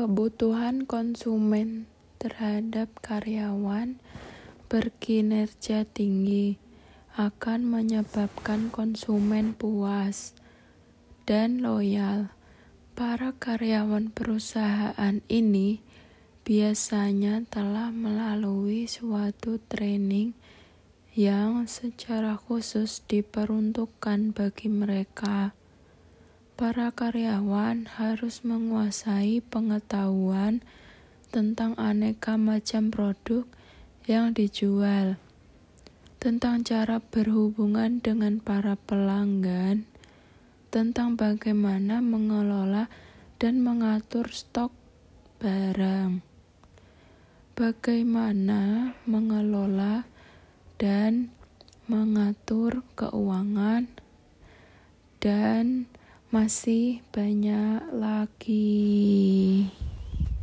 kebutuhan konsumen terhadap karyawan berkinerja tinggi akan menyebabkan konsumen puas dan loyal. Para karyawan perusahaan ini biasanya telah melalui suatu training yang secara khusus diperuntukkan bagi mereka para karyawan harus menguasai pengetahuan tentang aneka macam produk yang dijual, tentang cara berhubungan dengan para pelanggan, tentang bagaimana mengelola dan mengatur stok barang, bagaimana mengelola dan mengatur keuangan, dan masih banyak lagi.